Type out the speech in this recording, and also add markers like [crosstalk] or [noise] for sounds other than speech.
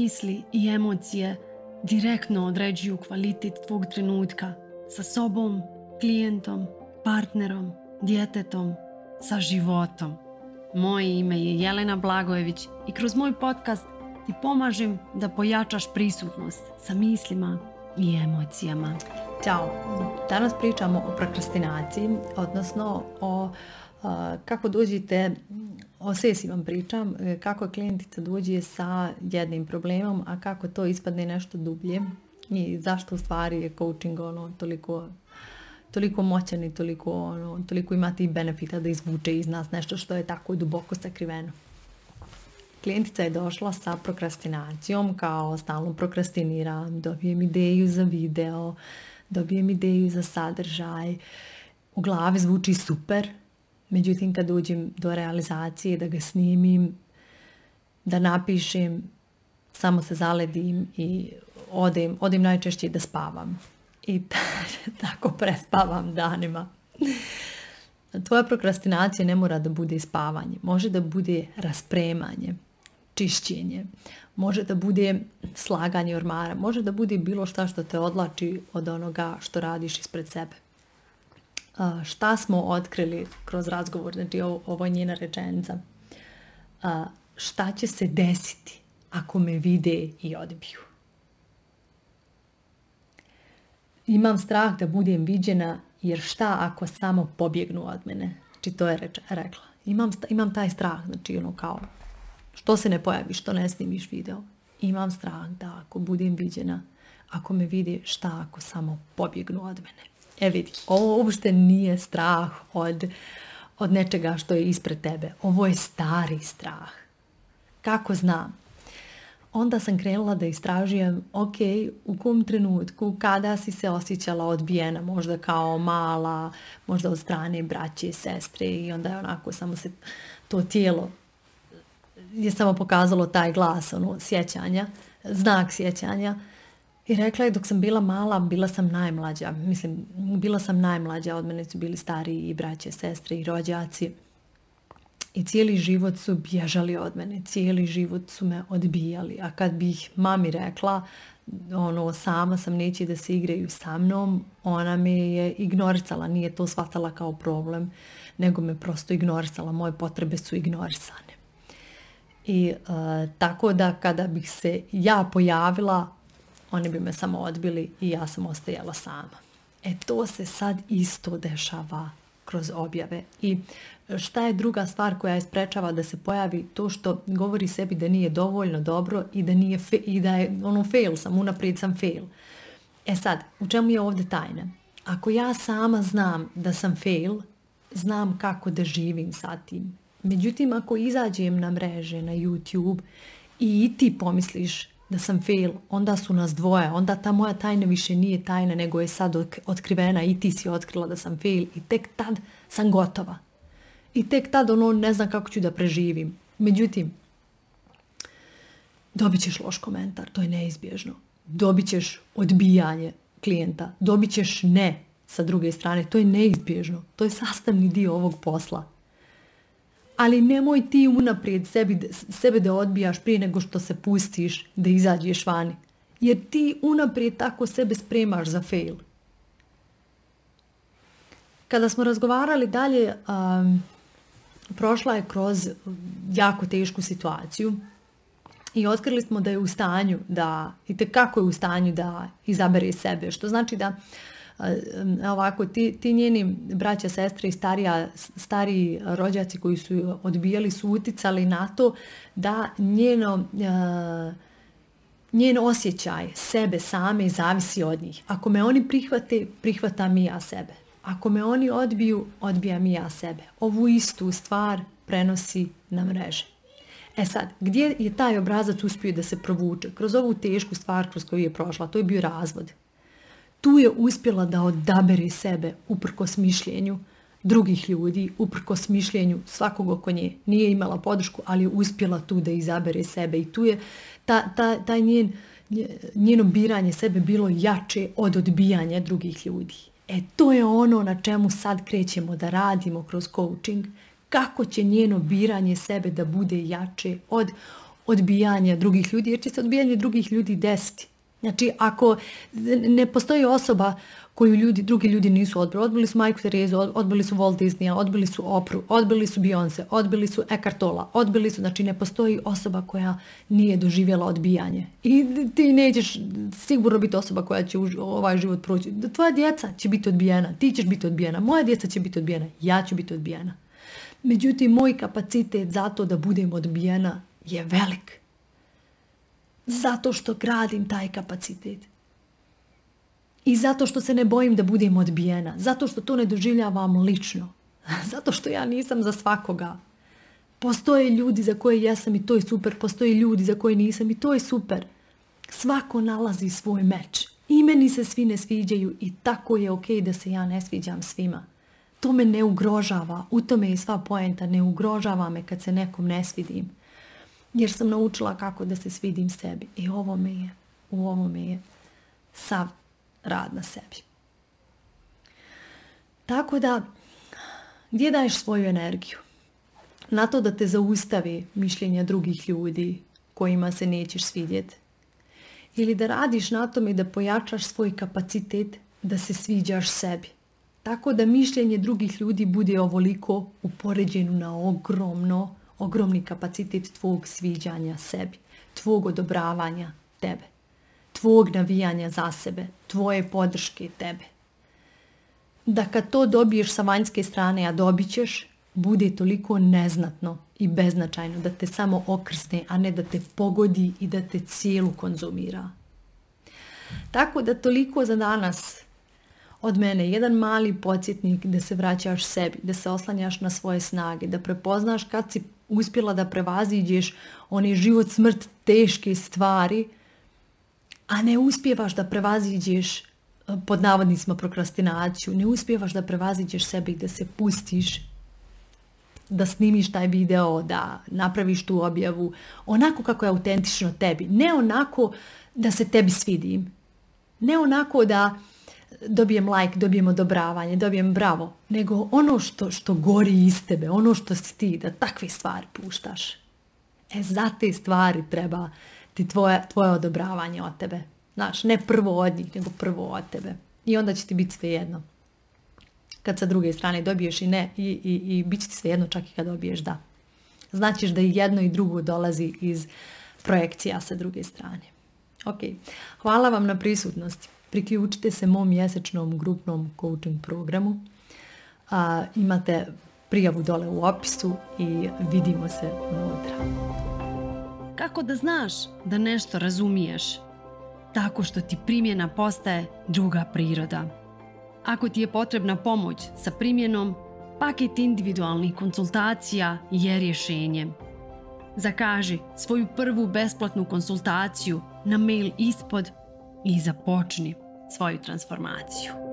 misli i emocije direktno određuju kvalitet tvog trenutka sa sobom, klijentom, partnerom, djetetom, sa životom. Moje ime je Jelena Blagojević i kroz moj podcast ti pomažem da pojačaš prisutnost sa mislima i emocijama. Ćao, danas pričamo o prokrastinaciji, odnosno o kako dođite, o sesi vam pričam, e, kako klijentica dođe sa jednim problemom, a kako to ispadne nešto dublje i zašto u stvari je coaching ono, toliko toliko moćan i toliko, ono, toliko imati benefita da izvuče iz nas nešto što je tako duboko sakriveno. Klijentica je došla sa prokrastinacijom, kao stalno prokrastiniram, dobijem ideju za video, dobijem ideju za sadržaj, u glavi zvuči super, Međutim, kad uđem do realizacije, da ga snimim, da napišem, samo se zaledim i odem, odem najčešće da spavam. I [laughs] tako prespavam danima. Tvoja prokrastinacija ne mora da bude spavanje, može da bude raspremanje, čišćenje, može da bude slaganje ormara, može da bude bilo šta što te odlači od onoga što radiš ispred sebe šta smo otkrili kroz razgovor, znači ovo je njena rečenica. Šta će se desiti ako me vide i odbiju? Imam strah da budem viđena jer šta ako samo pobjegnu od mene? Znači to je rekla. Imam, imam taj strah, znači ono kao što se ne pojavi, što ne snimiš video. Imam strah da ako budem viđena, ako me vide šta ako samo pobjegnu od mene. E vidi, ovo uopšte nije strah od, od nečega što je ispred tebe. Ovo je stari strah. Kako znam? Onda sam krenula da istražujem, ok, u kom trenutku, kada si se osjećala odbijena, možda kao mala, možda od strane braće i sestre i onda je onako samo se to tijelo je samo pokazalo taj glas ono, sjećanja, znak sjećanja i rekla je dok sam bila mala, bila sam najmlađa. Mislim, bila sam najmlađa, od mene su bili stariji i braće, sestre i rođaci. I cijeli život su bježali od mene, cijeli život su me odbijali. A kad bih mami rekla, ono, sama sam, neće da se igraju sa mnom, ona me je ignorcala, nije to shvatala kao problem, nego me prosto ignorisala, moje potrebe su ignorisane. I e, tako da kada bih se ja pojavila, oni bi me samo odbili i ja sam ostajala sama. E to se sad isto dešava kroz objave. I e, šta je druga stvar koja je sprečava da se pojavi to što govori sebi da nije dovoljno dobro i da, nije i da je ono fail sam, unaprijed sam fail. E sad, u čemu je ovdje tajna? Ako ja sama znam da sam fail, znam kako da živim sa tim. Međutim, ako izađem na mreže, na YouTube i ti pomisliš da sam fail, onda su nas dvoje, onda ta moja tajna više nije tajna nego je sad otkrivena i ti si otkrila da sam fail i tek tad sam gotova. I tek tad ono ne znam kako ću da preživim. Međutim, dobit ćeš loš komentar, to je neizbježno. Dobit ćeš odbijanje klijenta, dobit ćeš ne sa druge strane, to je neizbježno, to je sastavni dio ovog posla ali nemoj ti unaprijed sebi, sebe da odbijaš prije nego što se pustiš da izađeš vani. Jer ti unaprijed tako sebe spremaš za fail. Kada smo razgovarali dalje, prošla je kroz jako tešku situaciju i otkrili smo da je u stanju da, i kako je u stanju da izabere sebe, što znači da ovako, ti, ti njeni braća, sestre i starija, stariji rođaci koji su odbijali su uticali na to da njeno, e, njen osjećaj sebe same zavisi od njih. Ako me oni prihvate, prihvatam i ja sebe. Ako me oni odbiju, odbijam i ja sebe. Ovu istu stvar prenosi na mreže. E sad, gdje je taj obrazac uspio da se provuče? Kroz ovu tešku stvar kroz koju je prošla, to je bio razvod tu je uspjela da odabere sebe uprkos mišljenju drugih ljudi, uprkos mišljenju svakog oko nje. Nije imala podršku, ali je uspjela tu da izabere sebe i tu je ta, ta, taj njen, njeno biranje sebe bilo jače od odbijanja drugih ljudi. E to je ono na čemu sad krećemo da radimo kroz coaching. Kako će njeno biranje sebe da bude jače od odbijanja drugih ljudi, jer će se odbijanje drugih ljudi desiti Znači, ako ne postoji osoba koju ljudi, drugi ljudi nisu odbili, odbili su Majku Terezu, odbili su Walt Disneya, odbili su Opru, odbili su Beyoncé, odbili su Eckhart odbili su, znači ne postoji osoba koja nije doživjela odbijanje. I ti nećeš sigurno biti osoba koja će ovaj život proći. Tvoja djeca će biti odbijena, ti ćeš biti odbijena, moja djeca će biti odbijena, ja ću biti odbijena. Međutim, moj kapacitet za to da budem odbijena je velik. Zato što gradim taj kapacitet. I zato što se ne bojim da budem odbijena. Zato što to ne doživljavam lično. [laughs] Zato što ja nisam za svakoga. Postoje ljudi za koje jesam i to je super. Postoje ljudi za koje nisam i to je super. Svako nalazi svoj meč. I meni se svi ne sviđaju i tako je ok da se ja ne sviđam svima. To me ne ugrožava. U tome je sva poenta. Ne ugrožava me kad se nekom ne svidim jer sam naučila kako da se svidim sebi. I ovo me je, u me je sav rad na sebi. Tako da, gdje daješ svoju energiju? Na to da te zaustavi mišljenja drugih ljudi kojima se nećeš svidjeti. Ili da radiš na tome da pojačaš svoj kapacitet da se sviđaš sebi. Tako da mišljenje drugih ljudi bude ovoliko upoređeno na ogromno ogromni kapacitet tvog sviđanja sebi, tvog odobravanja tebe, tvog navijanja za sebe, tvoje podrške tebe. Da kad to dobiješ sa vanjske strane, a dobit ćeš, bude toliko neznatno i beznačajno da te samo okrsne, a ne da te pogodi i da te cijelu konzumira. Tako da toliko za danas od mene jedan mali podsjetnik da se vraćaš sebi, da se oslanjaš na svoje snage, da prepoznaš kad si uspjela da prevaziđeš one život, smrt, teške stvari, a ne uspjevaš da prevaziđeš eh, pod navodnicima prokrastinaciju, ne uspjevaš da prevaziđeš sebe i da se pustiš, da snimiš taj video, da napraviš tu objavu, onako kako je autentično tebi, ne onako da se tebi svidim, ne onako da dobijem like, dobijem odobravanje, dobijem bravo, nego ono što, što gori iz tebe, ono što si ti, da takve stvari puštaš. E, za te stvari treba ti tvoje, tvoje odobravanje od tebe. Znaš, ne prvo od njih, nego prvo od tebe. I onda će ti biti sve jedno. Kad sa druge strane dobiješ i ne, i, i, i bit će ti sve jedno čak i kad dobiješ da. Značiš da i jedno i drugo dolazi iz projekcija sa druge strane. Ok, hvala vam na prisutnosti priključite se mom mjesečnom grupnom coaching programu. A, imate prijavu dole u opisu i vidimo se unutra. Kako da znaš da nešto razumiješ? Tako što ti primjena postaje druga priroda. Ako ti je potrebna pomoć sa primjenom, paket individualnih konsultacija je rješenje. Zakaži svoju prvu besplatnu konsultaciju na mail ispod i započni svoju transformaciju.